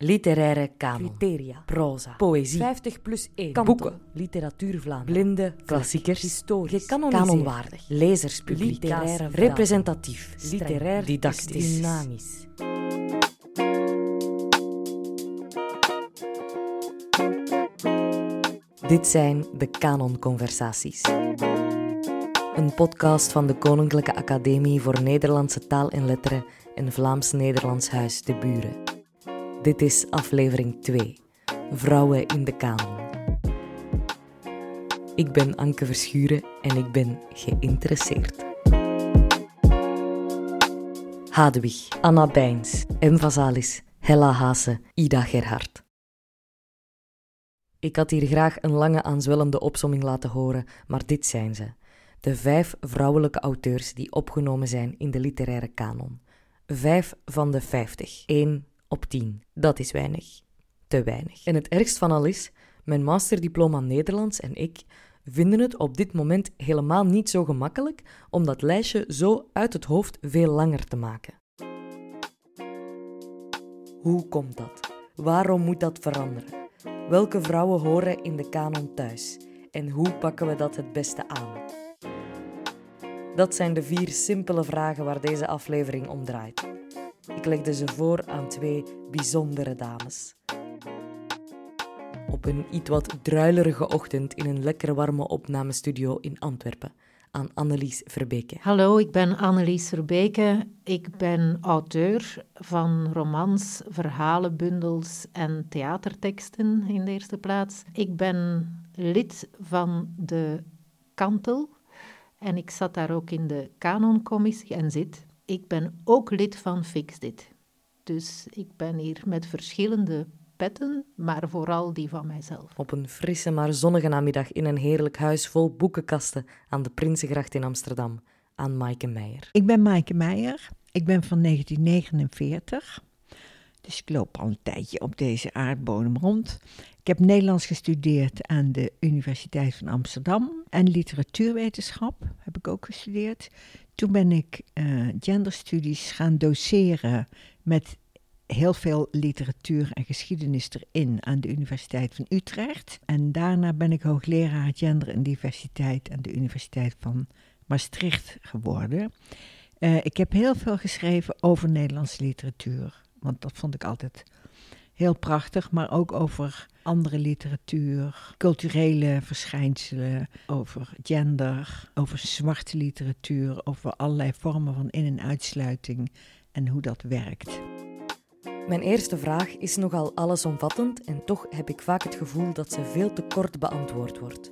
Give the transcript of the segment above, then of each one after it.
Literaire kanon. Criteria. Proza. Poëzie. 50 plus 1. Boeken. Literatuur Vlaanderen. Blinde. Klassiekers. Historisch. Kanonwaardig. Lezerspubliek. Literaire. Representatief. Literair. Didactisch. Dynamisch. Dit zijn de Kanonconversaties. Een podcast van de Koninklijke Academie voor Nederlandse Taal en Letteren en Vlaams-Nederlands Huis de Buren. Dit is aflevering 2. Vrouwen in de kanon. Ik ben Anke Verschuren en ik ben geïnteresseerd. Hadewig, Anna Bijns, M. Vazalis, Hella Haase, Ida Gerhard. Ik had hier graag een lange aanzwellende opsomming laten horen, maar dit zijn ze. De vijf vrouwelijke auteurs die opgenomen zijn in de literaire kanon. Vijf van de vijftig. Eén op tien. Dat is weinig. Te weinig. En het ergst van al is, mijn masterdiploma Nederlands en ik vinden het op dit moment helemaal niet zo gemakkelijk om dat lijstje zo uit het hoofd veel langer te maken. Hoe komt dat? Waarom moet dat veranderen? Welke vrouwen horen in de kanon thuis? En hoe pakken we dat het beste aan? Dat zijn de vier simpele vragen waar deze aflevering om draait. Ik legde ze voor aan twee bijzondere dames. Op een iets wat druilerige ochtend in een lekker warme opnamestudio in Antwerpen aan Annelies Verbeke. Hallo, ik ben Annelies Verbeke. Ik ben auteur van romans, verhalenbundels en theaterteksten in de eerste plaats. Ik ben lid van de Kantel en ik zat daar ook in de Kanoncommissie en zit. Ik ben ook lid van Fix Dit. Dus ik ben hier met verschillende petten, maar vooral die van mijzelf. Op een frisse maar zonnige namiddag in een heerlijk huis vol boekenkasten aan de Prinsengracht in Amsterdam, aan Maaike Meijer. Ik ben Maaike Meijer. Ik ben van 1949. Dus ik loop al een tijdje op deze aardbodem rond. Ik heb Nederlands gestudeerd aan de Universiteit van Amsterdam. En literatuurwetenschap heb ik ook gestudeerd. Toen ben ik uh, genderstudies gaan doseren met heel veel literatuur en geschiedenis erin aan de Universiteit van Utrecht. En daarna ben ik hoogleraar gender en diversiteit aan de Universiteit van Maastricht geworden. Uh, ik heb heel veel geschreven over Nederlandse literatuur, want dat vond ik altijd heel prachtig, maar ook over andere literatuur, culturele verschijnselen, over gender, over zwarte literatuur, over allerlei vormen van in- en uitsluiting en hoe dat werkt. Mijn eerste vraag is nogal allesomvattend en toch heb ik vaak het gevoel dat ze veel te kort beantwoord wordt.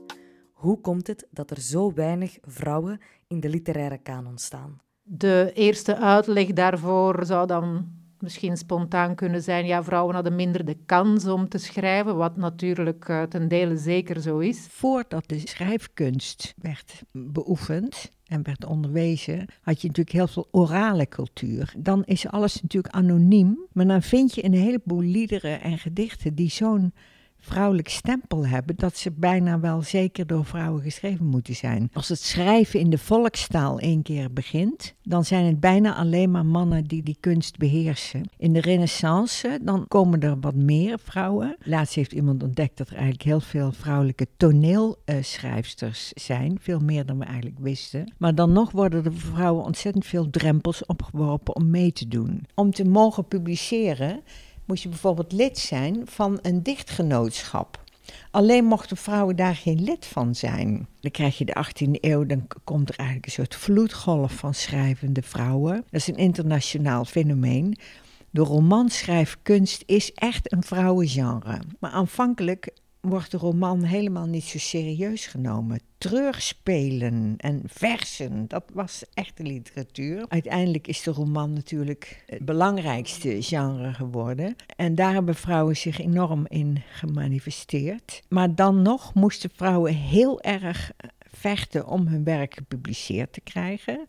Hoe komt het dat er zo weinig vrouwen in de literaire kanon staan? De eerste uitleg daarvoor zou dan misschien spontaan kunnen zijn, ja, vrouwen hadden minder de kans om te schrijven, wat natuurlijk uh, ten dele zeker zo is. Voordat de schrijfkunst werd beoefend en werd onderwezen, had je natuurlijk heel veel orale cultuur. Dan is alles natuurlijk anoniem, maar dan vind je een heleboel liederen en gedichten die zo'n vrouwelijk stempel hebben, dat ze bijna wel zeker door vrouwen geschreven moeten zijn. Als het schrijven in de volkstaal één keer begint, dan zijn het bijna alleen maar mannen die die kunst beheersen. In de renaissance, dan komen er wat meer vrouwen. Laatst heeft iemand ontdekt dat er eigenlijk heel veel vrouwelijke toneelschrijfsters zijn, veel meer dan we eigenlijk wisten. Maar dan nog worden voor vrouwen ontzettend veel drempels opgeworpen om mee te doen. Om te mogen publiceren moest je bijvoorbeeld lid zijn van een dichtgenootschap. Alleen mochten vrouwen daar geen lid van zijn. Dan krijg je de 18e eeuw, dan komt er eigenlijk een soort vloedgolf van schrijvende vrouwen. Dat is een internationaal fenomeen. De romanschrijfkunst is echt een vrouwengenre. Maar aanvankelijk wordt de roman helemaal niet zo serieus genomen. Treurspelen en versen, dat was echte literatuur. Uiteindelijk is de roman natuurlijk het belangrijkste genre geworden. En daar hebben vrouwen zich enorm in gemanifesteerd. Maar dan nog moesten vrouwen heel erg vechten om hun werk gepubliceerd te krijgen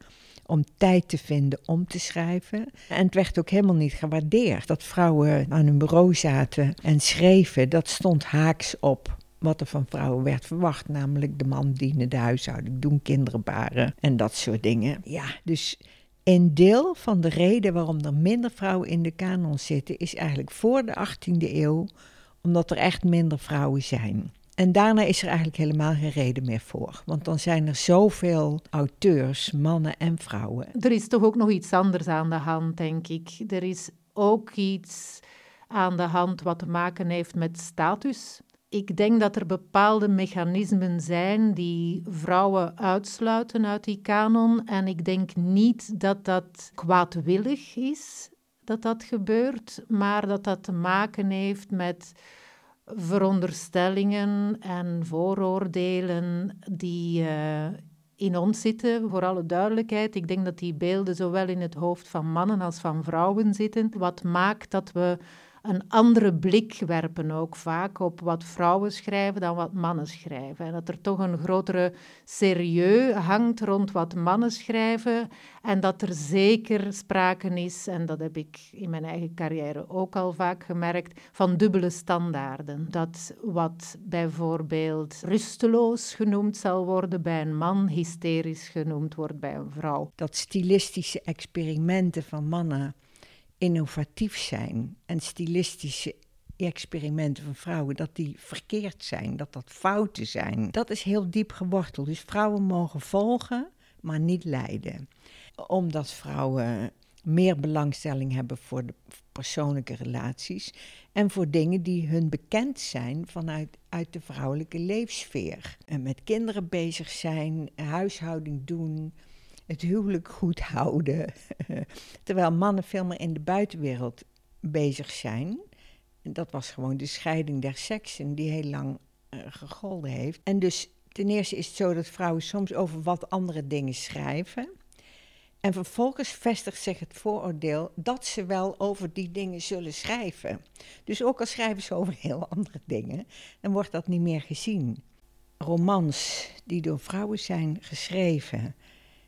om tijd te vinden om te schrijven. En het werd ook helemaal niet gewaardeerd dat vrouwen aan hun bureau zaten en schreven. Dat stond haaks op wat er van vrouwen werd verwacht, namelijk de man dienen de huishouding doen, kinderen baren en dat soort dingen. Ja, dus een deel van de reden waarom er minder vrouwen in de kanon zitten, is eigenlijk voor de 18e eeuw, omdat er echt minder vrouwen zijn. En daarna is er eigenlijk helemaal geen reden meer voor. Want dan zijn er zoveel auteurs, mannen en vrouwen. Er is toch ook nog iets anders aan de hand, denk ik. Er is ook iets aan de hand wat te maken heeft met status. Ik denk dat er bepaalde mechanismen zijn die vrouwen uitsluiten uit die kanon. En ik denk niet dat dat kwaadwillig is dat dat gebeurt, maar dat dat te maken heeft met veronderstellingen en vooroordelen die uh, in ons zitten. Voor alle duidelijkheid, ik denk dat die beelden zowel in het hoofd van mannen als van vrouwen zitten. Wat maakt dat we een andere blik werpen ook vaak op wat vrouwen schrijven dan wat mannen schrijven. En dat er toch een grotere serieus hangt rond wat mannen schrijven en dat er zeker sprake is, en dat heb ik in mijn eigen carrière ook al vaak gemerkt, van dubbele standaarden. Dat wat bijvoorbeeld rusteloos genoemd zal worden bij een man, hysterisch genoemd wordt bij een vrouw. Dat stilistische experimenten van mannen innovatief zijn en stilistische experimenten van vrouwen, dat die verkeerd zijn, dat dat fouten zijn. Dat is heel diep geworteld. Dus vrouwen mogen volgen, maar niet leiden. Omdat vrouwen meer belangstelling hebben voor de persoonlijke relaties en voor dingen die hun bekend zijn vanuit uit de vrouwelijke leefsfeer. En met kinderen bezig zijn, huishouding doen, het huwelijk goed houden. Terwijl mannen veel meer in de buitenwereld bezig zijn. Dat was gewoon de scheiding der seksen die heel lang uh, gegolden heeft. En dus ten eerste is het zo dat vrouwen soms over wat andere dingen schrijven. En vervolgens vestigt zich het vooroordeel dat ze wel over die dingen zullen schrijven. Dus ook al schrijven ze over heel andere dingen, dan wordt dat niet meer gezien. Romans die door vrouwen zijn geschreven,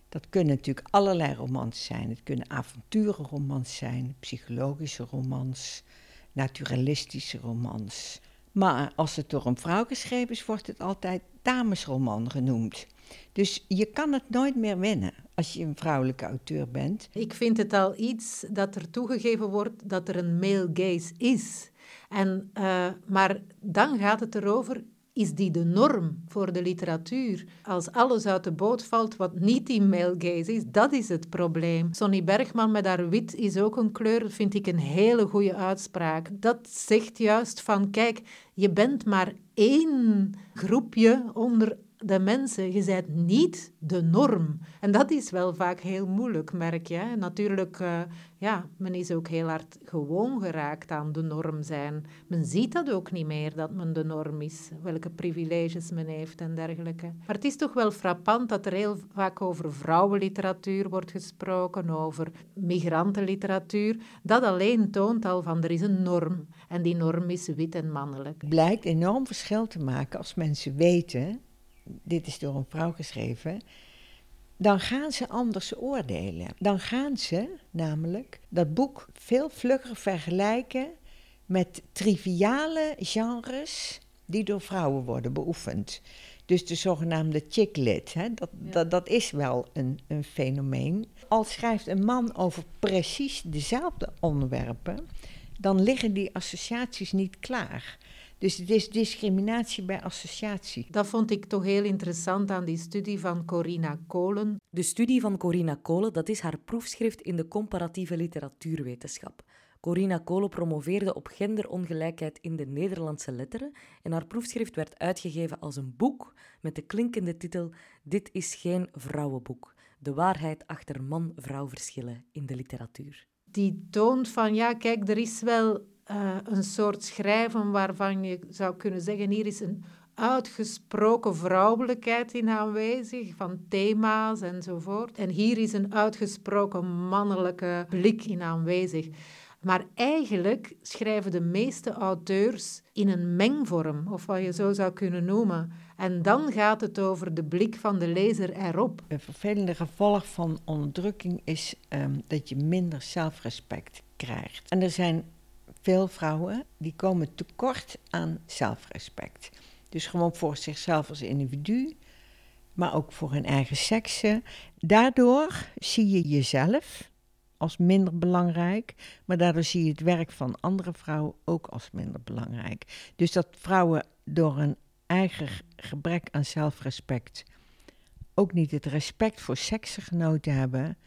dat kunnen natuurlijk allerlei romans zijn. Het kunnen avonturenromans zijn, psychologische romans, naturalistische romans. Maar als het door een vrouw geschreven is, wordt het altijd damesroman genoemd. Dus je kan het nooit meer winnen als je een vrouwelijke auteur bent. Ik vind het al iets dat er toegegeven wordt dat er een male gaze is. En, uh, maar dan gaat het erover, is die de norm voor de literatuur. Als alles uit de boot valt wat niet die male gaze is, dat is het probleem. Sonny Bergman met haar wit is ook een kleur, vind ik een hele goede uitspraak. Dat zegt juist van, kijk, je bent maar één groepje onder de mensen, je bent niet de norm. En dat is wel vaak heel moeilijk, merk je. Natuurlijk, uh, ja, men is ook heel hard gewoon geraakt aan de norm zijn. Men ziet dat ook niet meer, dat men de norm is, welke privileges men heeft en dergelijke. Maar het is toch wel frappant dat er heel vaak over vrouwenliteratuur wordt gesproken, over migrantenliteratuur. Dat alleen toont al van er is een norm. En die norm is wit en mannelijk. Blijkt enorm verschil te maken als mensen weten dit is door een vrouw geschreven, dan gaan ze anders oordelen. Dan gaan ze namelijk dat boek veel vlugger vergelijken met triviale genres die door vrouwen worden beoefend. Dus de zogenaamde chicklit, hè, dat, dat, dat is wel een, een fenomeen. Al schrijft een man over precies dezelfde onderwerpen, dan liggen die associaties niet klaar. Dus het is discriminatie bij associatie. Dat vond ik toch heel interessant aan die studie van Corina Kolen. De studie van Corina Kolen, dat is haar proefschrift in de comparatieve literatuurwetenschap. Corina Kolen promoveerde op genderongelijkheid in de Nederlandse letteren en haar proefschrift werd uitgegeven als een boek met de klinkende titel Dit is geen vrouwenboek. De waarheid achter man-vrouw verschillen in de literatuur. Die toont van, ja kijk, er is wel uh, een soort schrijven waarvan je zou kunnen zeggen, hier is een uitgesproken vrouwelijkheid in aanwezig, van thema's enzovoort. En hier is een uitgesproken mannelijke blik in aanwezig. Maar eigenlijk schrijven de meeste auteurs in een mengvorm, of wat je zo zou kunnen noemen. En dan gaat het over de blik van de lezer erop. Een vervelende gevolg van onderdrukking is um, dat je minder zelfrespect krijgt. En er zijn veel vrouwen die komen tekort aan zelfrespect. Dus gewoon voor zichzelf als individu, maar ook voor hun eigen seksen. Daardoor zie je jezelf als minder belangrijk, maar daardoor zie je het werk van andere vrouwen ook als minder belangrijk. Dus dat vrouwen door een eigen gebrek aan zelfrespect ook niet het respect voor seksgenoten hebben,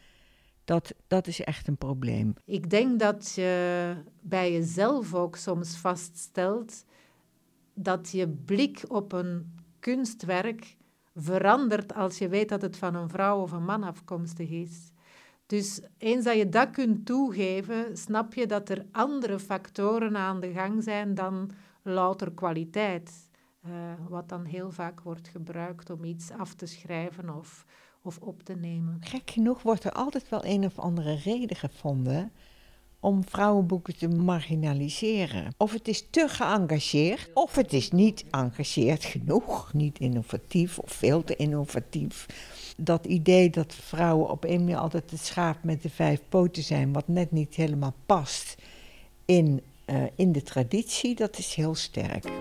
dat, dat is echt een probleem. Ik denk dat je bij jezelf ook soms vaststelt dat je blik op een kunstwerk verandert als je weet dat het van een vrouw of een man afkomstig is. Dus eens dat je dat kunt toegeven, snap je dat er andere factoren aan de gang zijn dan louter kwaliteit. Uh, wat dan heel vaak wordt gebruikt om iets af te schrijven of, of op te nemen. Gek genoeg wordt er altijd wel een of andere reden gevonden om vrouwenboeken te marginaliseren. Of het is te geëngageerd, of het is niet engageerd genoeg, niet innovatief of veel te innovatief. Dat idee dat vrouwen op een manier altijd het schaap met de vijf poten zijn, wat net niet helemaal past in, uh, in de traditie, dat is heel sterk.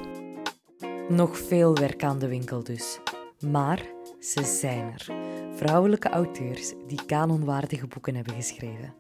Nog veel werk aan de winkel dus. Maar ze zijn er. Vrouwelijke auteurs die kanonwaardige boeken hebben geschreven.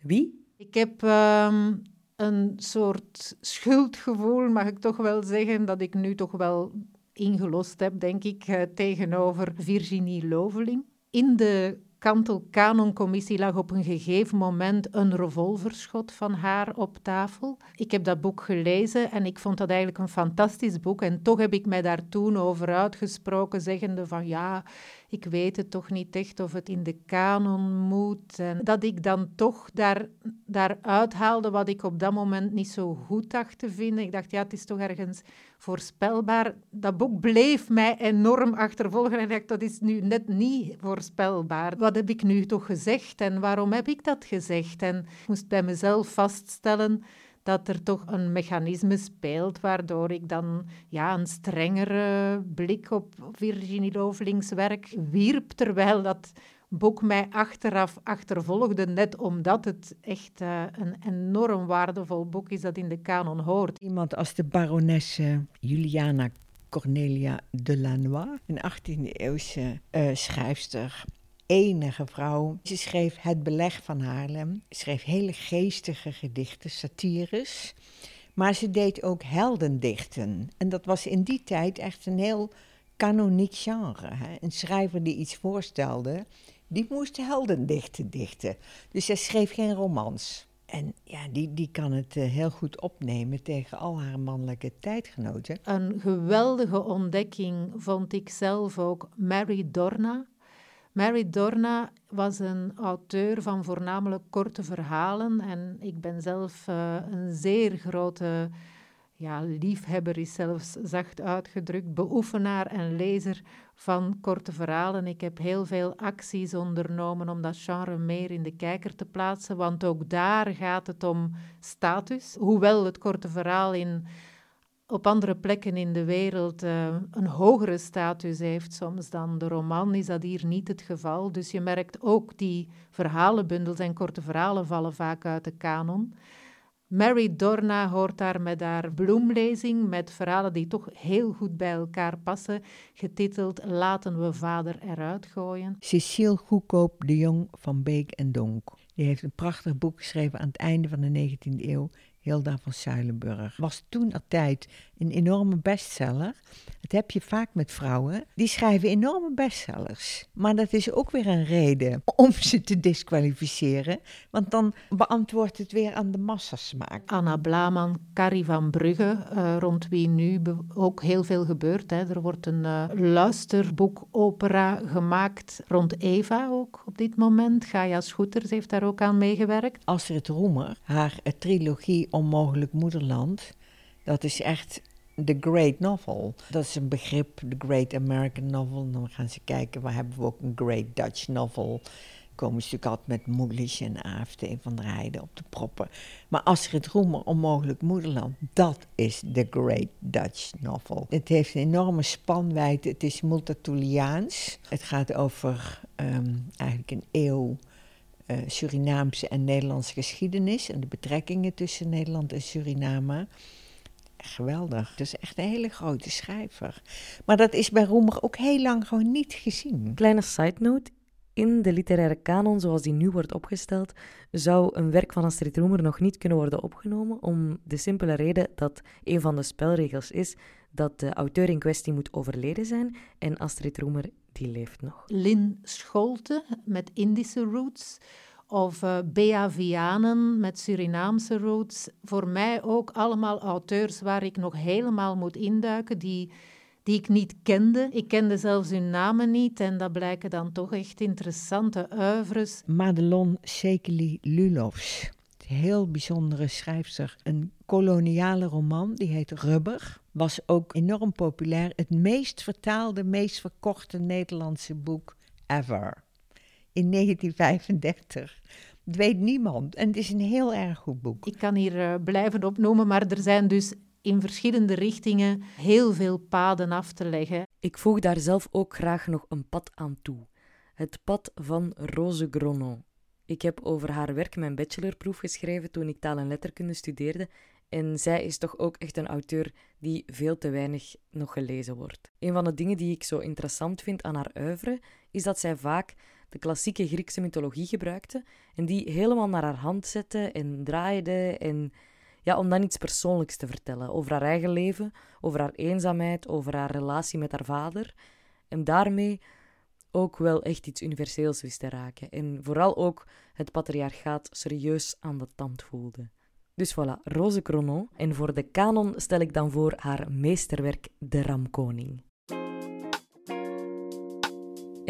Wie? Ik heb ehm, een soort schuldgevoel, mag ik toch wel zeggen, dat ik nu toch wel ingelost heb, denk ik, eh, tegenover Virginie Loveling. In de Kantel-Kanon-commissie lag op een gegeven moment een revolverschot van haar op tafel. Ik heb dat boek gelezen en ik vond dat eigenlijk een fantastisch boek. En toch heb ik mij daar toen over uitgesproken, zeggende van ja, ik weet het toch niet echt of het in de kanon moet. En dat ik dan toch daar, daar uithaalde wat ik op dat moment niet zo goed dacht te vinden. Ik dacht, ja, het is toch ergens voorspelbaar. Dat boek bleef mij enorm achtervolgen en dacht, dat is nu net niet voorspelbaar. Wat heb ik nu toch gezegd en waarom heb ik dat gezegd? En ik moest bij mezelf vaststellen dat er toch een mechanisme speelt waardoor ik dan ja, een strengere blik op Virginie Lovelings werk wierp, terwijl dat boek mij achteraf achtervolgde, net omdat het echt uh, een enorm waardevol boek is dat in de kanon hoort. Iemand als de baronesse Juliana Cornelia Delannoy, een 18e-eeuwse uh, schrijfster, enige vrouw. Ze schreef Het Beleg van Haarlem, schreef hele geestige gedichten, satires. Maar ze deed ook heldendichten. En dat was in die tijd echt een heel kanoniek genre. Hè? Een schrijver die iets voorstelde, die moest heldendichten dichten. Dus zij schreef geen romans. En ja, die, die kan het uh, heel goed opnemen tegen al haar mannelijke tijdgenoten. Een geweldige ontdekking vond ik zelf ook Mary Dorna. Mary Dorna was een auteur van voornamelijk korte verhalen en ik ben zelf uh, een zeer grote ja, liefhebber, is zelfs zacht uitgedrukt, beoefenaar en lezer van korte verhalen. Ik heb heel veel acties ondernomen om dat genre meer in de kijker te plaatsen, want ook daar gaat het om status. Hoewel het korte verhaal in op andere plekken in de wereld uh, een hogere status heeft soms dan de roman, is dat hier niet het geval. Dus je merkt ook die verhalenbundels en korte verhalen vallen vaak uit de kanon. Mary Dorna hoort daar met haar bloemlezing, met verhalen die toch heel goed bij elkaar passen, getiteld Laten we vader eruit gooien. Cecile Goedkoop de Jong van Beek en Donk. Die heeft een prachtig boek geschreven aan het einde van de 19e eeuw Hilda van Zuilenburg. Was toen tijd een enorme bestseller. Dat heb je vaak met vrouwen. Die schrijven enorme bestsellers. Maar dat is ook weer een reden om ze te disqualificeren. Want dan beantwoordt het weer aan de massasmaak. Anna Blaman, Carrie van Brugge, uh, rond wie nu ook heel veel gebeurt. Hè. Er wordt een uh, luisterboek-opera gemaakt rond Eva ook op dit moment. Gaia Schoeters heeft daar ook aan meegewerkt. Astrid Roemer, haar trilogie Onmogelijk Moederland, dat is echt de great novel. Dat is een begrip, de great American novel. Dan gaan ze kijken, waar hebben we ook een great Dutch novel. Komen ze natuurlijk altijd met Moelisch en AFT van der Heijden op de proppen. Maar Astrid Roemer, Onmogelijk Moederland, dat is de great Dutch novel. Het heeft een enorme spanwijdte, het is multatuliaans. Het gaat over ehm, eigenlijk een eeuw uh, Surinaamse en Nederlandse geschiedenis en de betrekkingen tussen Nederland en Suriname. Geweldig. Het is echt een hele grote schrijver. Maar dat is bij Roemer ook heel lang gewoon niet gezien. Kleine side note. In de literaire kanon zoals die nu wordt opgesteld, zou een werk van Astrid Roemer nog niet kunnen worden opgenomen, om de simpele reden dat een van de spelregels is dat de auteur in kwestie moet overleden zijn en Astrid Roemer die leeft nog. Lin Scholte met Indische roots of uh, Bea Vianen met Surinaamse roots. Voor mij ook allemaal auteurs waar ik nog helemaal moet induiken, die, die ik niet kende. Ik kende zelfs hun namen niet en dat blijken dan toch echt interessante oeuvres. Madelon Sekeli Lulovs, heel bijzondere schrijfster. Een koloniale roman, die heet Rubber. Was ook enorm populair. Het meest vertaalde, meest verkochte Nederlandse boek ever in 1935. Dat weet niemand. En het is een heel erg goed boek. Ik kan hier uh, blijven opnoemen, maar er zijn dus in verschillende richtingen heel veel paden af te leggen. Ik voeg daar zelf ook graag nog een pad aan toe. Het pad van Rose Gronon. Ik heb over haar werk mijn bachelorproef geschreven toen ik taal en letterkunde studeerde en zij is toch ook echt een auteur die veel te weinig nog gelezen wordt. Een van de dingen die ik zo interessant vind aan haar oeuvre is dat zij vaak de klassieke Griekse mythologie gebruikte en die helemaal naar haar hand zette en draaide en ja, om dan iets persoonlijks te vertellen over haar eigen leven, over haar eenzaamheid, over haar relatie met haar vader en daarmee ook wel echt iets universeels wist te raken en vooral ook het patriarchaat serieus aan de tand voelde. Dus voilà, Rose Cronon. En voor de kanon stel ik dan voor haar meesterwerk De Ramkoning.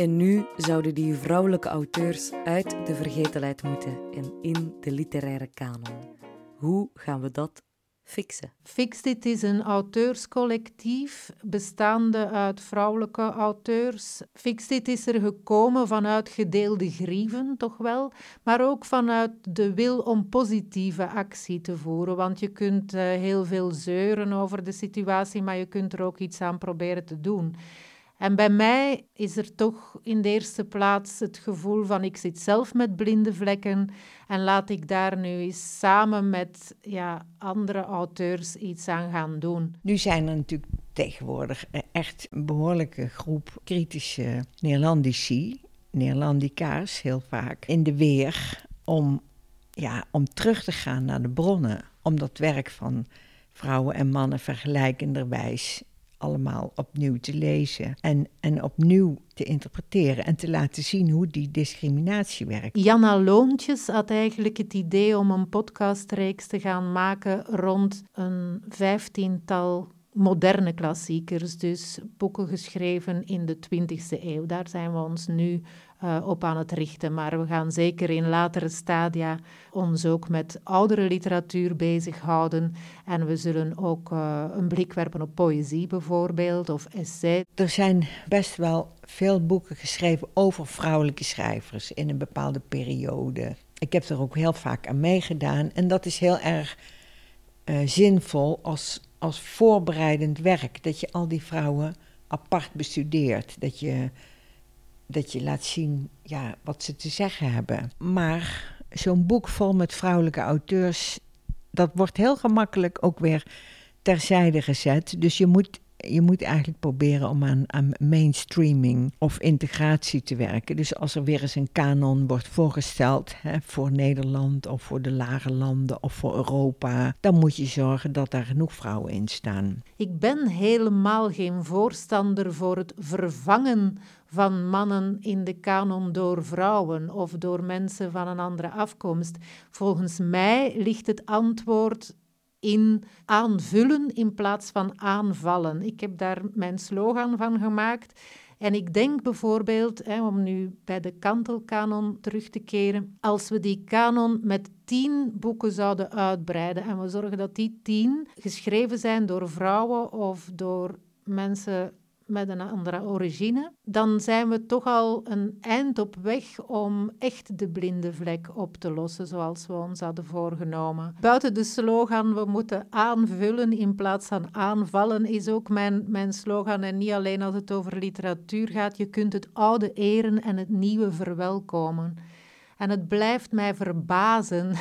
En nu zouden die vrouwelijke auteurs uit de vergetelheid moeten en in de literaire kanon. Hoe gaan we dat fixen? Fixit is een auteurscollectief bestaande uit vrouwelijke auteurs. Fixit is er gekomen vanuit gedeelde grieven, toch wel, maar ook vanuit de wil om positieve actie te voeren. Want je kunt uh, heel veel zeuren over de situatie, maar je kunt er ook iets aan proberen te doen. En bij mij is er toch in de eerste plaats het gevoel van ik zit zelf met blinde vlekken en laat ik daar nu eens samen met ja, andere auteurs iets aan gaan doen. Nu zijn er natuurlijk tegenwoordig echt een behoorlijke groep kritische Neerlandici, Neerlandica's heel vaak, in de weer om, ja, om terug te gaan naar de bronnen. Om dat werk van vrouwen en mannen vergelijkenderwijs allemaal opnieuw te lezen en, en opnieuw te interpreteren en te laten zien hoe die discriminatie werkt. Janna Loontjes had eigenlijk het idee om een podcastreeks te gaan maken rond een vijftiental moderne klassiekers, dus boeken geschreven in de 20e eeuw. Daar zijn we ons nu uh, op aan het richten. Maar we gaan zeker in latere stadia ons ook met oudere literatuur bezighouden. En we zullen ook uh, een blik werpen op poëzie bijvoorbeeld, of essay. Er zijn best wel veel boeken geschreven over vrouwelijke schrijvers in een bepaalde periode. Ik heb er ook heel vaak aan meegedaan. En dat is heel erg uh, zinvol als, als voorbereidend werk. Dat je al die vrouwen apart bestudeert. Dat je dat je laat zien ja, wat ze te zeggen hebben. Maar zo'n boek vol met vrouwelijke auteurs, dat wordt heel gemakkelijk ook weer terzijde gezet. Dus je moet je moet eigenlijk proberen om aan, aan, mainstreaming of integratie te werken. Dus als er weer eens een kanon wordt voorgesteld hè, voor Nederland of voor de lage landen of voor Europa, dan moet je zorgen dat daar genoeg vrouwen in staan. Ik ben helemaal geen voorstander voor het vervangen van mannen in de kanon door vrouwen of door mensen van een andere afkomst. Volgens mij ligt het antwoord in aanvullen in plaats van aanvallen. Ik heb daar mijn slogan van gemaakt. En ik denk bijvoorbeeld, hè, om nu bij de kantelkanon terug te keren, als we die kanon met tien boeken zouden uitbreiden en we zorgen dat die tien geschreven zijn door vrouwen of door mensen met een andere origine, dan zijn we toch al een eind op weg om echt de blinde vlek op te lossen, zoals we ons hadden voorgenomen. Buiten de slogan, we moeten aanvullen in plaats van aanvallen, is ook mijn, mijn slogan. En niet alleen als het over literatuur gaat, je kunt het oude eren en het nieuwe verwelkomen. En het blijft mij verbazen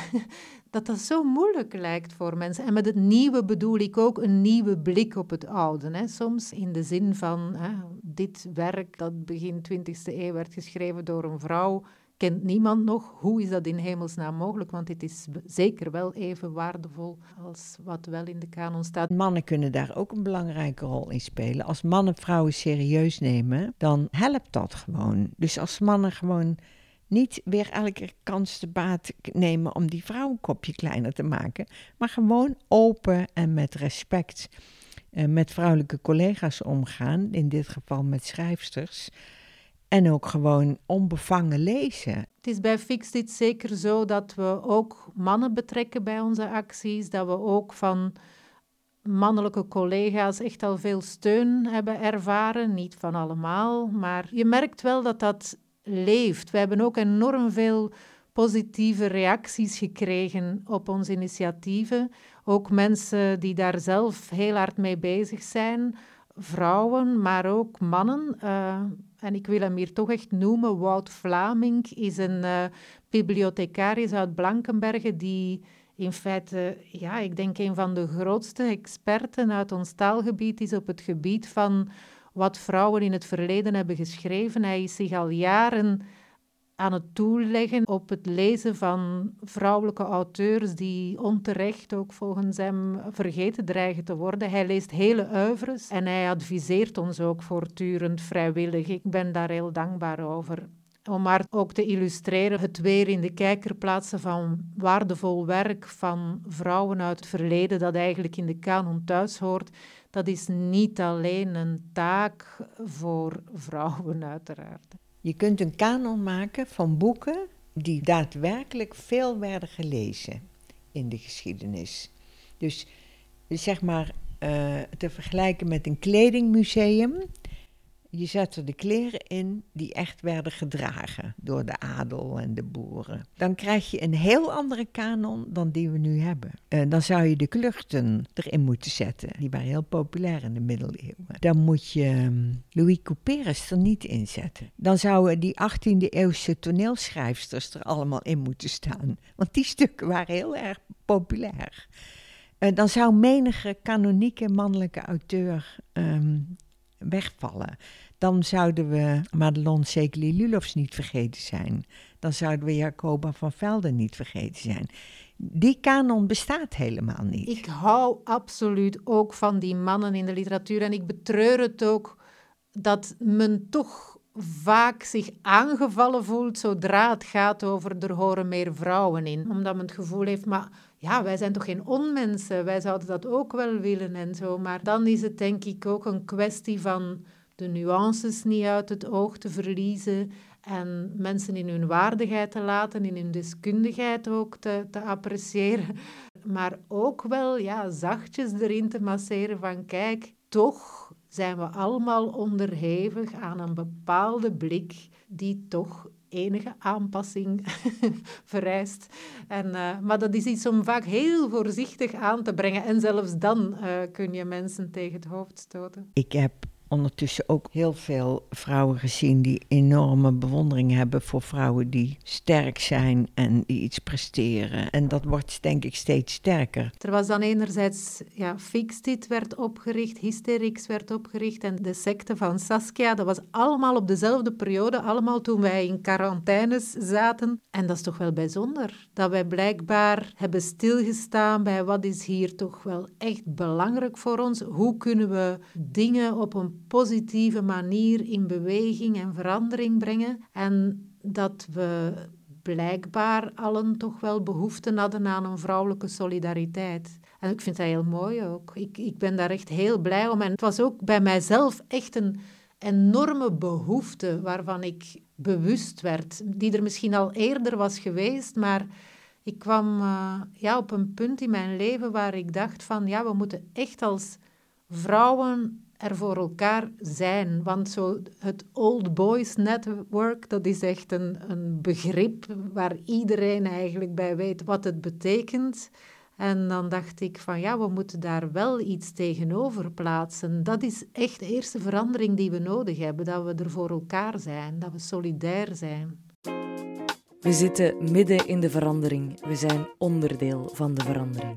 dat dat zo moeilijk lijkt voor mensen. En met het nieuwe bedoel ik ook een nieuwe blik op het oude. Hè. Soms in de zin van hè, dit werk dat begin 20e eeuw werd geschreven door een vrouw, kent niemand nog. Hoe is dat in hemelsnaam mogelijk? Want dit is zeker wel even waardevol als wat wel in de kanon staat. Mannen kunnen daar ook een belangrijke rol in spelen. Als mannen vrouwen serieus nemen, dan helpt dat gewoon. Dus als mannen gewoon niet weer elke kans te baat nemen om die vrouw een kopje kleiner te maken, maar gewoon open en met respect uh, met vrouwelijke collega's omgaan, in dit geval met schrijfsters. En ook gewoon onbevangen lezen. Het is bij Fixit zeker zo dat we ook mannen betrekken bij onze acties. Dat we ook van mannelijke collega's echt al veel steun hebben ervaren. Niet van allemaal, maar je merkt wel dat dat leeft. We hebben ook enorm veel positieve reacties gekregen op onze initiatieven. Ook mensen die daar zelf heel hard mee bezig zijn. Vrouwen, maar ook mannen. Uh, en ik wil hem hier toch echt noemen. Wout Vlaming is een uh, bibliothecaris uit Blankenberge die in feite, ja, ik denk een van de grootste experten uit ons taalgebied is op het gebied van wat vrouwen in het verleden hebben geschreven. Hij is zich al jaren aan het toeleggen op het lezen van vrouwelijke auteurs die onterecht ook volgens hem vergeten dreigen te worden. Hij leest hele oeuvres en hij adviseert ons ook voortdurend vrijwillig. Ik ben daar heel dankbaar over. Om maar ook te illustreren, het weer in de kijker plaatsen van waardevol werk van vrouwen uit het verleden dat eigenlijk in de kanon thuis hoort dat is niet alleen een taak voor vrouwen, uiteraard. Je kunt een kanon maken van boeken die daadwerkelijk veel werden gelezen in de geschiedenis. Dus zeg maar uh, te vergelijken met een kledingmuseum je zet er de kleren in die echt werden gedragen door de adel en de boeren. Dan krijg je een heel andere kanon dan die we nu hebben. Uh, dan zou je de kluchten erin moeten zetten. Die waren heel populair in de middeleeuwen. Dan moet je um, Louis Couperus er niet in zetten. Dan zouden die 18e eeuwse toneelschrijfsters er allemaal in moeten staan. Want die stukken waren heel erg populair. Uh, dan zou menige kanonieke mannelijke auteur um, wegvallen. Dan zouden we Madelon Sekeli Lulofs niet vergeten zijn. Dan zouden we Jacoba van Velden niet vergeten zijn. Die kanon bestaat helemaal niet. Ik hou absoluut ook van die mannen in de literatuur. En ik betreur het ook dat men toch vaak zich aangevallen voelt zodra het gaat over er horen meer vrouwen in. Omdat men het gevoel heeft, maar ja, wij zijn toch geen onmensen, wij zouden dat ook wel willen en zo. Maar dan is het denk ik ook een kwestie van de nuances niet uit het oog te verliezen en mensen in hun waardigheid te laten, in hun deskundigheid ook te, te appreciëren. Maar ook wel ja, zachtjes erin te masseren van kijk, toch zijn we allemaal onderhevig aan een bepaalde blik die toch enige aanpassing vereist. En, uh, maar dat is iets om vaak heel voorzichtig aan te brengen. En zelfs dan uh, kun je mensen tegen het hoofd stoten. Ik heb ondertussen ook heel veel vrouwen gezien die enorme bewondering hebben voor vrouwen die sterk zijn en die iets presteren. En dat wordt denk ik steeds sterker. Er was dan enerzijds, ja, Fixtit werd opgericht, Hysterix werd opgericht en de secte van Saskia. Dat was allemaal op dezelfde periode, allemaal toen wij in quarantaines zaten. En dat is toch wel bijzonder, dat wij blijkbaar hebben stilgestaan bij wat is hier toch wel echt belangrijk voor ons. Hoe kunnen we dingen op een positieve manier in beweging en verandering brengen. En dat we blijkbaar allen toch wel behoefte hadden aan een vrouwelijke solidariteit. En ik vind dat heel mooi ook. Ik, ik ben daar echt heel blij om. En het was ook bij mijzelf echt een enorme behoefte waarvan ik bewust werd, die er misschien al eerder was geweest, maar ik kwam uh, ja, op een punt in mijn leven waar ik dacht van ja, we moeten echt als vrouwen er voor elkaar zijn. Want zo het Old Boys Network, dat is echt een, een begrip waar iedereen eigenlijk bij weet wat het betekent. En dan dacht ik van ja, we moeten daar wel iets tegenover plaatsen. Dat is echt de eerste verandering die we nodig hebben, dat we er voor elkaar zijn, dat we solidair zijn. We zitten midden in de verandering. We zijn onderdeel van de verandering.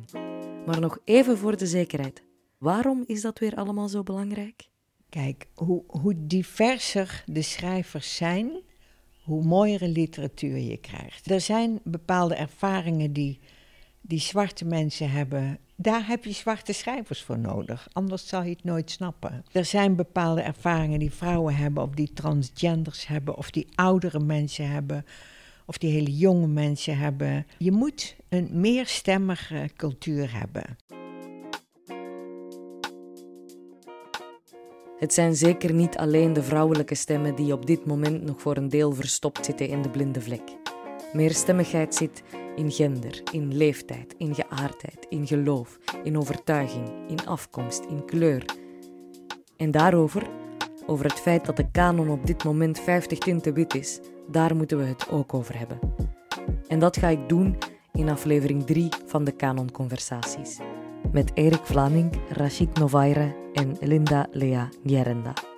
Maar nog even voor de zekerheid. Waarom is dat weer allemaal zo belangrijk? Kijk, hoe, hoe diverser de schrijvers zijn, hoe mooiere literatuur je krijgt. Er zijn bepaalde ervaringen die, die zwarte mensen hebben. Daar heb je zwarte schrijvers voor nodig, anders zal je het nooit snappen. Er zijn bepaalde ervaringen die vrouwen hebben, of die transgenders hebben, of die oudere mensen hebben, of die hele jonge mensen hebben. Je moet een meerstemmige cultuur hebben. Het zijn zeker niet alleen de vrouwelijke stemmen die op dit moment nog voor een deel verstopt zitten in de blinde vlek. Meerstemmigheid zit in gender, in leeftijd, in geaardheid, in geloof, in overtuiging, in afkomst, in kleur. En daarover, over het feit dat de kanon op dit moment 50 tinten wit is, daar moeten we het ook over hebben. En dat ga ik doen in aflevering 3 van de Canon Conversaties met Erik Vlaming, Rachid Novaire en Linda Lea Njerenda.